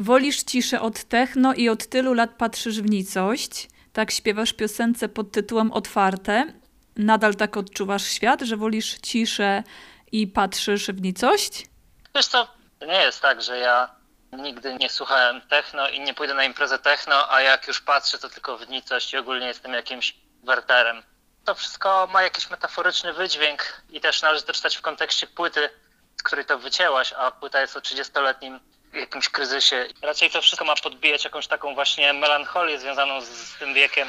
Wolisz ciszę od techno i od tylu lat patrzysz w nicość. Tak śpiewasz piosence pod tytułem Otwarte. Nadal tak odczuwasz świat, że wolisz ciszę i patrzysz w nicość? Wiesz co, to nie jest tak, że ja nigdy nie słuchałem techno i nie pójdę na imprezę techno, a jak już patrzę, to tylko w nicość i ogólnie jestem jakimś werterem. To wszystko ma jakiś metaforyczny wydźwięk i też należy to czytać w kontekście płyty, z której to wycięłaś, a płyta jest o 30-letnim jakimś kryzysie. Raczej to wszystko ma podbijać jakąś taką właśnie melancholię związaną z, tym wiekiem,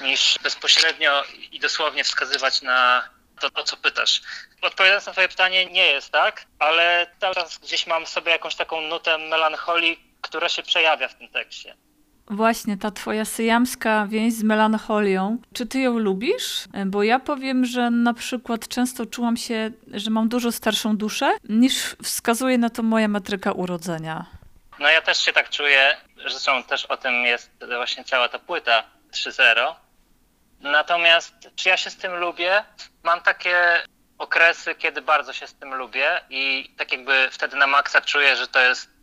niż bezpośrednio i dosłownie wskazywać na to, o co pytasz. Odpowiadając na twoje pytanie, nie jest tak, ale czas gdzieś mam sobie jakąś taką nutę melancholii, która się przejawia w tym tekście. Właśnie ta twoja syjamska więź z melancholią, czy ty ją lubisz? Bo ja powiem, że na przykład często czułam się, że mam dużo starszą duszę, niż wskazuje na to moja metryka urodzenia. No ja też się tak czuję, zresztą też o tym jest właśnie cała ta płyta 3.0. Natomiast czy ja się z tym lubię? Mam takie okresy, kiedy bardzo się z tym lubię i tak jakby wtedy na maksa czuję, że to jest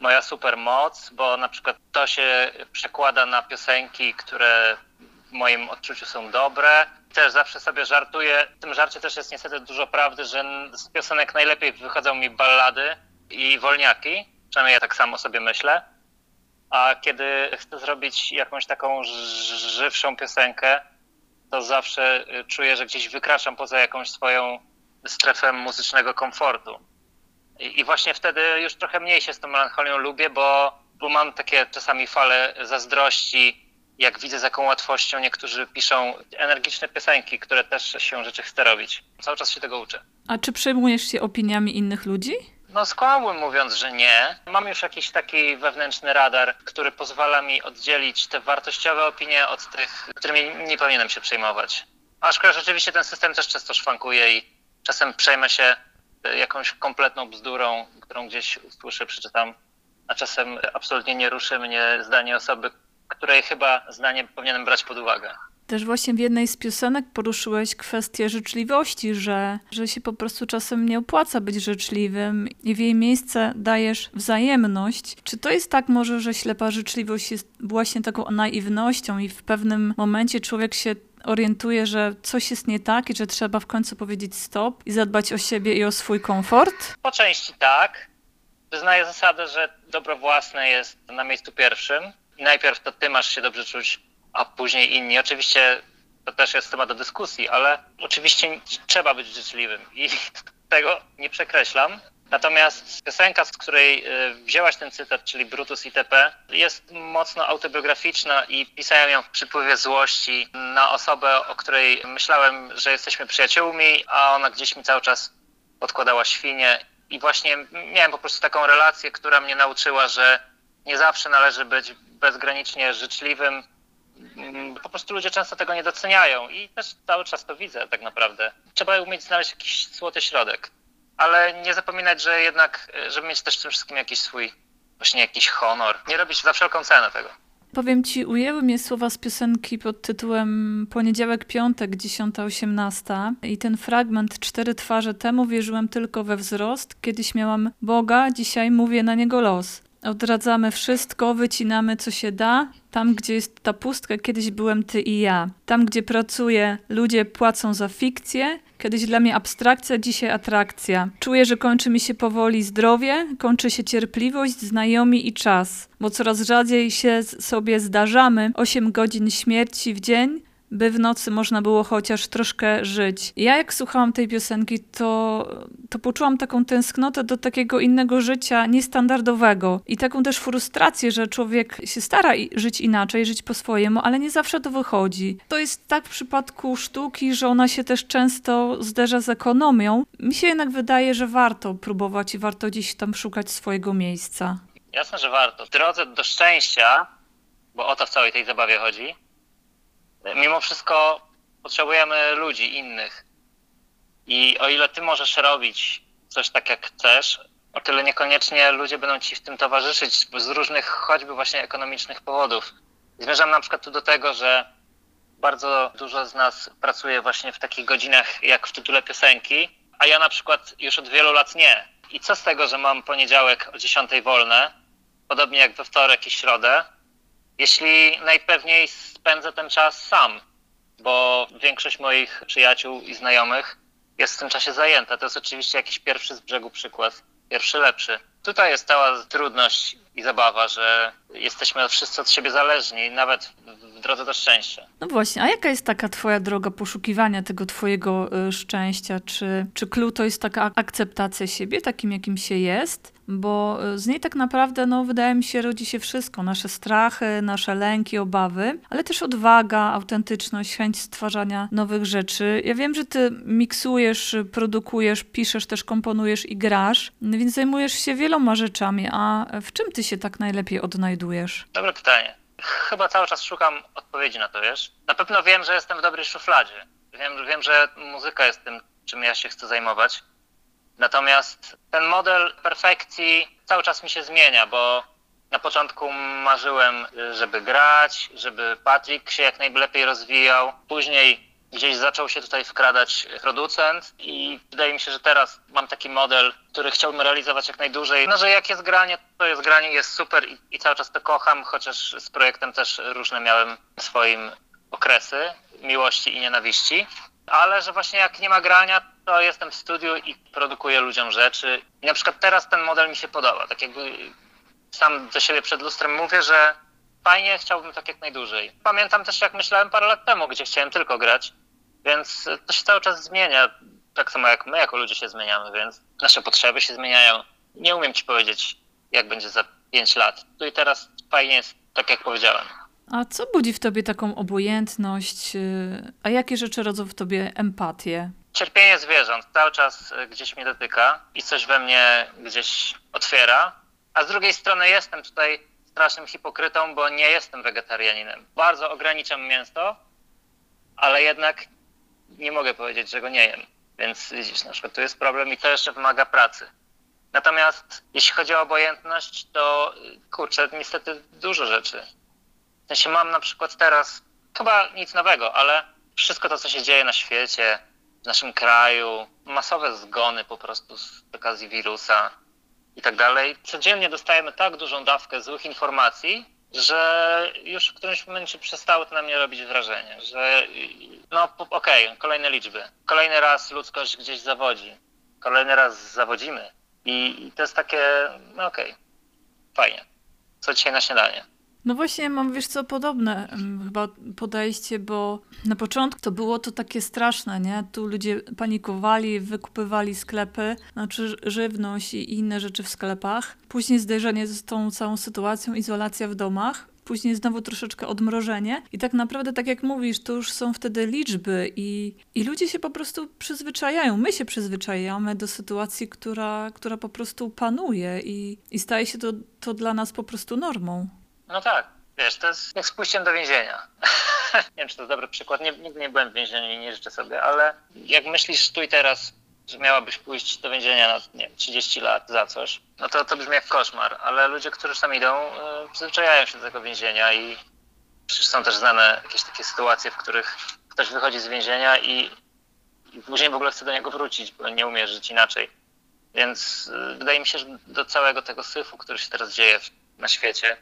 moja super moc, bo na przykład to się przekłada na piosenki, które w moim odczuciu są dobre. Też zawsze sobie żartuję. W tym żarcie też jest niestety dużo prawdy, że z piosenek najlepiej wychodzą mi ballady i wolniaki. Przynajmniej ja tak samo sobie myślę. A kiedy chcę zrobić jakąś taką żywszą piosenkę, to zawsze czuję, że gdzieś wykraczam poza jakąś swoją strefę muzycznego komfortu. I, właśnie wtedy już trochę mniej się z tą melancholią lubię, bo, bo mam takie czasami fale zazdrości, jak widzę z jaką łatwością niektórzy piszą energiczne piosenki, które też się rzeczy chce robić. Cały czas się tego uczę. A czy przejmujesz się opiniami innych ludzi? No skłamałbym mówiąc, że nie. Mam już jakiś taki wewnętrzny radar, który pozwala mi oddzielić te wartościowe opinie od tych, którymi nie powinienem się przejmować. Aczkolwiek rzeczywiście ten system też często szwankuje i czasem przejmę się jakąś kompletną bzdurą, którą gdzieś usłyszę, przeczytam, a czasem absolutnie nie ruszy mnie zdanie osoby, której chyba zdanie powinienem brać pod uwagę. Też właśnie w jednej z piosenek poruszyłeś kwestię życzliwości, że, że się po prostu czasem nie opłaca być życzliwym i w jej miejsce dajesz wzajemność. Czy to jest tak może, że ślepa życzliwość jest właśnie taką naiwnością i w pewnym momencie człowiek się orientuje, że coś jest nie tak i że trzeba w końcu powiedzieć stop i zadbać o siebie i o swój komfort? Po części tak. Wyznaję zasadę, że dobro własne jest na miejscu pierwszym. I najpierw to ty masz się dobrze czuć, a później inni. Oczywiście to też jest temat do dyskusji, ale oczywiście trzeba być życzliwym i tego nie przekreślam. Natomiast piosenka, z której y, wzięłaś ten cytat, czyli Brutus ITP, jest mocno autobiograficzna i pisałem ją w przypływie złości na osobę, o której myślałem, że jesteśmy przyjaciółmi, a ona gdzieś mi cały czas podkładała świnie. I właśnie miałem po prostu taką relację, która mnie nauczyła, że nie zawsze należy być bezgranicznie życzliwym. Po prostu ludzie często tego nie doceniają i też cały czas to widzę tak naprawdę. Trzeba umieć znaleźć jakiś złoty środek ale nie zapominać, że jednak, e, żeby mieć też w tym wszystkim jakiś swój, właśnie jakiś honor. Nie robić za wszelką cenę tego. Powiem ci, ujęły mnie słowa z piosenki pod tytułem Poniedziałek, piątek, 10-18 i ten fragment Cztery twarze temu wierzyłem tylko we wzrost. Kiedyś miałam Boga, dzisiaj mówię na niego los. Odradzamy wszystko, wycinamy co się da. Tam, gdzie jest ta pustka, kiedyś byłem ty i ja. Tam, gdzie pracuję, ludzie płacą za fikcję. Kiedyś dla mnie abstrakcja, dzisiaj atrakcja. Czuję, że kończy mi się powoli zdrowie, kończy się cierpliwość, znajomi i czas. Bo coraz rzadziej się sobie zdarzamy. 8 godzin śmierci w dzień, by w nocy można było chociaż troszkę żyć. Ja jak słuchałam tej piosenki, to, to poczułam taką tęsknotę do takiego innego życia, niestandardowego i taką też frustrację, że człowiek się stara żyć inaczej, żyć po swojemu, ale nie zawsze to wychodzi. To jest tak w przypadku sztuki, że ona się też często zderza z ekonomią. Mi się jednak wydaje, że warto próbować i warto gdzieś tam szukać swojego miejsca. Jasne, że warto. W drodze do szczęścia, bo o to w całej tej zabawie chodzi, mimo wszystko potrzebujemy ludzi innych. I o ile ty możesz robić coś tak, jak chcesz, o tyle niekoniecznie ludzie będą ci w tym towarzyszyć z różnych, choćby właśnie ekonomicznych powodów. Zmierzam na przykład tu do tego, że bardzo dużo z nas pracuje właśnie w takich godzinach, jak w tytule piosenki, a ja na przykład już od wielu lat nie. I co z tego, że mam poniedziałek o 10 wolne, podobnie jak we wtorek i środę, jeśli najpewniej spędzę ten czas sam, bo większość moich przyjaciół i znajomych jest w tym czasie zajęta. To jest oczywiście jakiś pierwszy z brzegu przykład, pierwszy lepszy. Tutaj jest cała trudność i zabawa, że jesteśmy wszyscy od siebie zależni, nawet w drodze do szczęścia. No właśnie, a jaka jest taka twoja droga poszukiwania tego twojego y, szczęścia? Czy, czy clue to jest taka akceptacja siebie, takim jakim się jest? bo y, z niej tak naprawdę, no, wydaje mi się, rodzi się wszystko. Nasze strachy, nasze lęki, obawy, ale też odwaga, autentyczność, chęć stwarzania nowych rzeczy. Ja wiem, że ty miksujesz, produkujesz, piszesz, też komponujesz i grasz, więc zajmujesz się wieloma rzeczami, a w czym ty się tak najlepiej odnajdujesz? Dobre pytanie. Chyba cały czas szukam odpowiedzi na to, wiesz? Na pewno wiem, że jestem w dobrej szufladzie. Wiem, wiem że muzyka jest tym, czym ja się chcę zajmować. Natomiast ten model perfekcji cały czas mi się zmienia, bo na początku marzyłem, żeby grać, żeby Patrick się jak najlepiej rozwijał. Później gdzieś zaczął się tutaj wkradać producent i wydaje mi się, że teraz mam taki model, który chciałbym realizować jak najdłużej. No, że jak jest granie, to jest granie, jest super i, i cały czas to kocham, chociaż z projektem też różne miałem swoim okresy miłości i nienawiści. Ale że właśnie jak nie ma grania, to jestem w studiu i produkuję ludziom rzeczy. I na przykład teraz ten model mi się podoba. Tak jakby sam do siebie przed lustrem mówię, że fajnie, chciałbym tak jak najdłużej. Pamiętam też, jak myślałem parę lat temu, gdzie chciałem tylko grać, więc to się cały czas zmienia. Tak samo jak my jako ludzie się zmieniamy, więc nasze potrzeby się zmieniają. Nie umiem ci powiedzieć, jak będzie za 5 lat. Tu i teraz fajnie jest, tak jak powiedziałem. A co budzi w tobie taką obojętność? Y, a jakie rzeczy rodzą w tobie empatię? Cierpienie zwierząt cały czas y, gdzieś mnie dotyka i coś we mnie gdzieś otwiera. A z drugiej strony jestem tutaj strasznym hipokrytą, bo nie jestem wegetarianinem. Bardzo ograniczam mięso, ale jednak nie mogę powiedzieć, że go nie jem. Więc widzisz, na przykład tu jest problem i to jeszcze wymaga pracy. Natomiast jeśli chodzi o obojętność, to y, kurczę, niestety dużo rzeczy. W sensie mam na przykład teraz, chyba nic nowego, ale wszystko to, co się dzieje na świecie, w naszym kraju, masowe zgony po prostu z okazji wirusa i tak dalej. Codziennie dostajemy tak dużą dawkę złych informacji, że już w którymś momencie przestało to na mnie robić wrażenie, że no okej, okay, kolejne liczby. Kolejny raz ludzkość gdzieś zawodzi. Kolejny raz zawodzimy. I, i to jest takie, no okej, okay, fajnie. Co dzisiaj na śniadanie? No właśnie mam, wiesz co, podobne chyba podejście, bo na początku to było to takie straszne, nie? Tu ludzie panikowali, wykupywali sklepy, znaczy żywność i inne rzeczy w sklepach. Później zderzenie z tą całą sytuacją, izolacja w domach później znowu troszeczkę odmrożenie. I tak naprawdę, tak jak mówisz, to już są wtedy liczby i, i ludzie się po prostu przyzwyczajają. My się przyzwyczajamy do sytuacji, która, która po prostu panuje i, i staje się to, to dla nas po prostu normą. No tak, wiesz, to jest jak z pójściem do więzienia. nie wiem, czy to dobry przykład, nie, nigdy nie byłem w więzieniu i nie życzę sobie, ale jak myślisz tu i teraz, że miałabyś pójść do więzienia na nie 30 lat za coś, no to to brzmi jak koszmar, ale ludzie, którzy tam idą, yy, przyzwyczajają się do tego więzienia i przecież są też znane jakieś takie sytuacje, w których ktoś wychodzi z więzienia i, i później w ogóle chce do niego wrócić, bo nie umie żyć inaczej. Więc yy, wydaje mi się, że do całego tego syfu, który się teraz dzieje na świecie,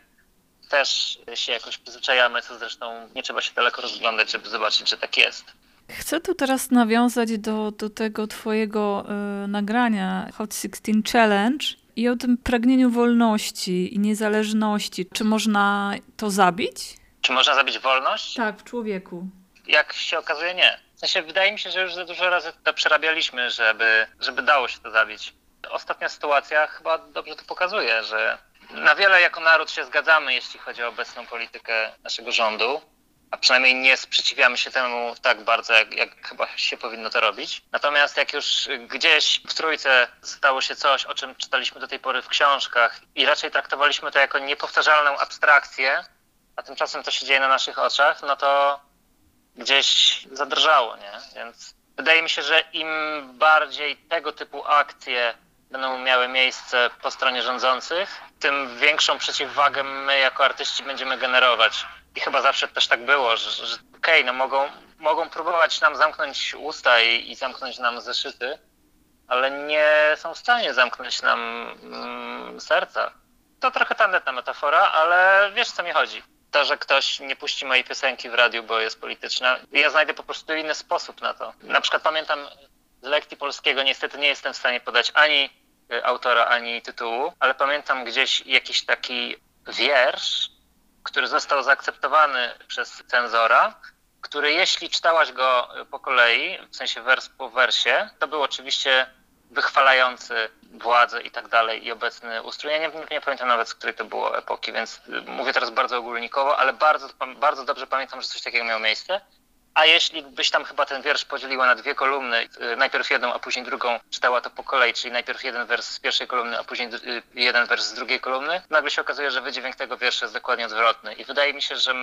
też się jakoś przyzwyczajamy, co zresztą nie trzeba się daleko rozglądać, żeby zobaczyć, że tak jest. Chcę tu teraz nawiązać do, do tego twojego y, nagrania Hot 16 Challenge i o tym pragnieniu wolności i niezależności. Czy można to zabić? Czy można zabić wolność? Tak, w człowieku. Jak się okazuje, nie. W sensie, wydaje mi się, że już za dużo razy to przerabialiśmy, żeby, żeby dało się to zabić. Ostatnia sytuacja chyba dobrze to pokazuje, że na wiele jako naród się zgadzamy, jeśli chodzi o obecną politykę naszego rządu, a przynajmniej nie sprzeciwiamy się temu tak bardzo, jak, jak chyba się powinno to robić. Natomiast jak już gdzieś w trójce stało się coś, o czym czytaliśmy do tej pory w książkach i raczej traktowaliśmy to jako niepowtarzalną abstrakcję, a tymczasem to się dzieje na naszych oczach, no to gdzieś zadrżało, nie? Więc wydaje mi się, że im bardziej tego typu akcje będą miały miejsce po stronie rządzących, tym większą przeciwwagę my jako artyści będziemy generować. I chyba zawsze też tak było, że, że okej, okay, no mogą, mogą próbować nam zamknąć usta i, i, zamknąć nam zeszyty, ale nie są w stanie zamknąć nam mm, serca. to trochę tandetna metafora, ale wiesz co mi chodzi. To, że ktoś nie puści mojej piosenki w radiu, bo jest polityczna, ja znajdę po prostu inny sposób na to. Na przykład pamiętam z lekcji polskiego, niestety nie jestem w stanie podać ani autora, ani tytułu, ale pamiętam gdzieś jakiś taki wiersz, który został zaakceptowany przez cenzora, który jeśli czytałaś go po kolei, w sensie wers po wersie, to był oczywiście wychwalający władzę i tak dalej i obecny ustrój. Ja nie, nie, pamiętam nawet, z której to było epoki, więc mówię teraz bardzo ogólnikowo, ale bardzo, bardzo dobrze pamiętam, że coś takiego miało miejsce. A jeśli byś tam chyba ten wiersz podzieliła na dwie kolumny, y, najpierw jedną, a później drugą, czytała to po kolei, czyli najpierw jeden wers z pierwszej kolumny, a później y, jeden wers z drugiej kolumny, nagle się okazuje, że wydźwięk tego wiersza jest dokładnie odwrotny. I wydaje mi się, że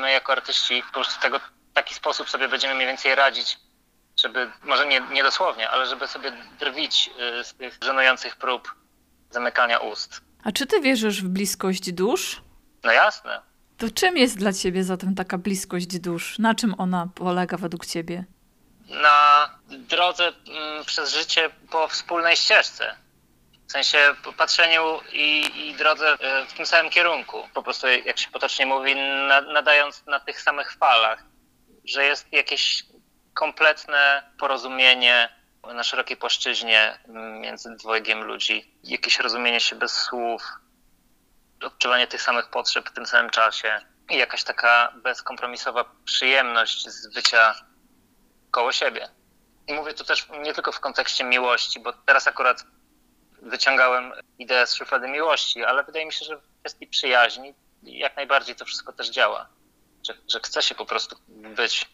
my jako artyści po prostu tego w taki sposób sobie będziemy mniej więcej radzić, żeby, może nie, nie dosłownie, ale żeby sobie drwić y, z tych żenujących prób zamykania ust. A czy ty wierzysz w bliskość dusz? No jasne. To czym jest dla ciebie zatem taka bliskość dusz? Na czym ona polega według ciebie? Na drodze mm, przez życie po wspólnej ścieżce. W sensie patrzeniu i, i drodze e, w tym samym kierunku. Po prostu, jak się potocznie mówi, nadając na tych samych falach. Że jest jakieś kompletne porozumienie na szerokiej płaszczyźnie między dwojgiem ludzi. Jakieś rozumienie się bez słów, odczuwanie tych samych potrzeb w tym samym czasie i jakaś taka bezkompromisowa przyjemność z bycia koło siebie. I mówię tu też nie tylko w kontekście miłości, bo teraz akurat wyciągałem ideę z szuflady miłości, ale wydaje mi się, że w kwestii przyjaźni jak najbardziej to wszystko też działa. Że, że chce się po prostu być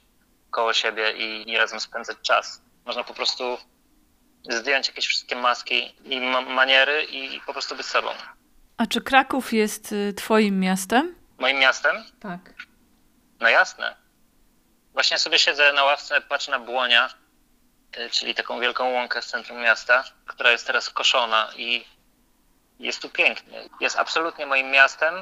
koło siebie i, i razem spędzać czas. Można po prostu zdjąć jakieś wszystkie maski i ma maniery i po prostu być sobą. A czy Kraków jest y, twoim miastem? Moim miastem? Tak. No jasne. Właśnie sobie siedzę na ławce, patrzę na Błonia, y, czyli taką wielką łąkę w centrum miasta, która jest teraz koszona i jest tu pięknie. Jest absolutnie moim miastem.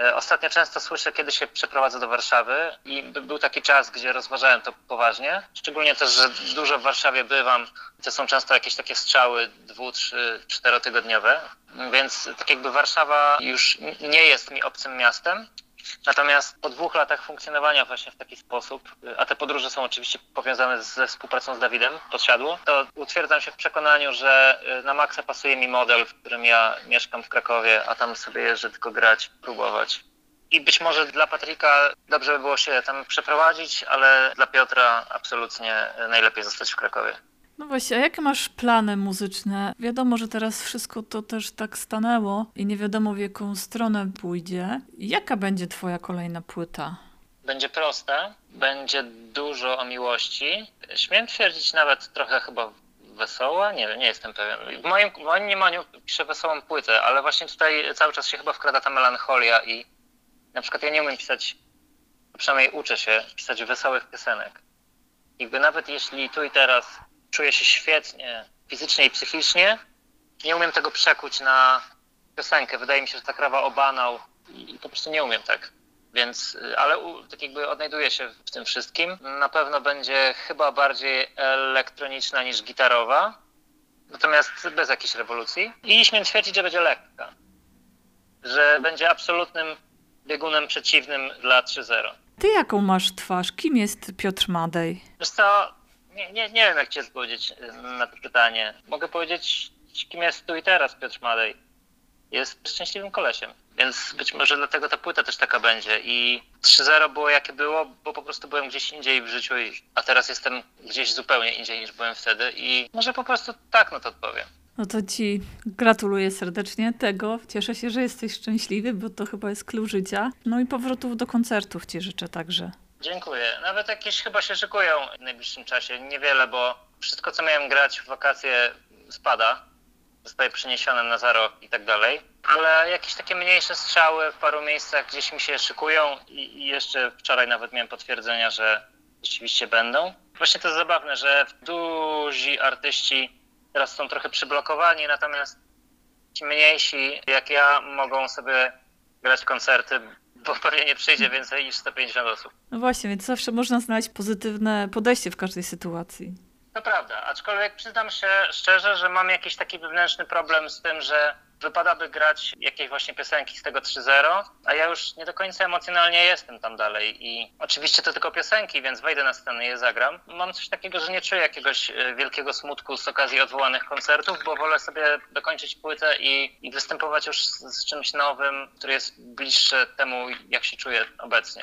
Y, ostatnio często słyszę, kiedy się przeprowadzę do Warszawy i był taki czas, gdzie rozważałem to poważnie. Szczególnie też, że dużo w Warszawie bywam. To są często jakieś takie strzały dwu, trzy, czterotygodniowe. Więc tak jakby Warszawa już nie jest mi obcym miastem. Natomiast po dwóch latach funkcjonowania właśnie w taki sposób, a te podróże są oczywiście powiązane ze współpracą z Dawidem Podsiadło, to utwierdzam się w przekonaniu, że y, na maksa pasuje mi model, w którym ja mieszkam w Krakowie, a tam sobie jeżdżę tylko grać, próbować. I być może dla Patryka dobrze by było się tam przeprowadzić, ale dla Piotra absolutnie najlepiej zostać w Krakowie. No właśnie, a jakie masz plany muzyczne? Wiadomo, że teraz wszystko to też tak stanęło i nie wiadomo w jaką stronę pójdzie. Jaka będzie twoja kolejna płyta? Będzie prosta, będzie dużo o miłości. Śmiem twierdzić nawet trochę chyba wesoła, nie wiem, nie jestem pewien. W moim, w moim mniemaniu piszę wesołą płytę, ale właśnie tutaj cały czas się chyba wkrada ta melancholia i na przykład ja nie umiem pisać, przynajmniej uczę się pisać wesołych piosenek. Jakby nawet jeśli tu i teraz czuję się świetnie fizycznie i psychicznie. Nie umiem tego przekuć na piosenkę. Wydaje mi się, że ta krawa obanał i po prostu nie umiem tak. Więc, ale tak jakby odnajduję się w tym wszystkim. Na pewno będzie chyba bardziej elektroniczna niż gitarowa, natomiast bez jakiejś rewolucji. I śmiem twierdzić, że będzie lekka. Że będzie absolutnym biegunem przeciwnym dla 3.0. Ty jaką masz twarz? Kim jest Piotr Madej? Wiesz co, nie, nie, nie wiem, jak ci odpowiedzieć y, na to pytanie. Mogę powiedzieć, kim jest tu i teraz Piotr Madej. Jest szczęśliwym kolesiem, więc być może dlatego ta płyta też taka będzie. I 3-0 było jakie było, bo po prostu byłem gdzieś indziej w życiu, a teraz jestem gdzieś zupełnie indziej niż byłem wtedy i może po prostu tak na to odpowiem. No to ci gratuluję serdecznie tego. Cieszę się, że jesteś szczęśliwy, bo to chyba jest klucz życia. No i powrotów do koncertów ci życzę także. Dziękuję. Nawet jakieś chyba się szykują w najbliższym czasie. Niewiele, bo wszystko, co miałem grać w wakacje, spada. Zostaje przeniesione na za rok i tak dalej. Ale jakieś takie mniejsze strzały w paru miejscach gdzieś mi się szykują i jeszcze wczoraj nawet miałem potwierdzenia, że rzeczywiście będą. Właśnie to jest zabawne, że duzi artyści teraz są trochę przyblokowani, natomiast ci mniejsi, jak ja, mogą sobie grać koncerty bo pewnie nie przyjdzie więcej niż 150 osób. No właśnie, więc zawsze można znaleźć pozytywne podejście w każdej sytuacji. To prawda, aczkolwiek przyznam się szczerze, że mam jakiś taki wewnętrzny problem z tym, że wypadałoby grać jakieś właśnie piosenki z tego 3.0, a ja już nie do końca emocjonalnie jestem tam dalej i oczywiście to tylko piosenki, więc wejdę na scenę i je zagram. Mam coś takiego, że nie czuję jakiegoś e, wielkiego smutku z okazji odwołanych koncertów, bo wolę sobie dokończyć płytę i, i występować już z, z czymś nowym, który jest bliższy temu, jak się czuję obecnie.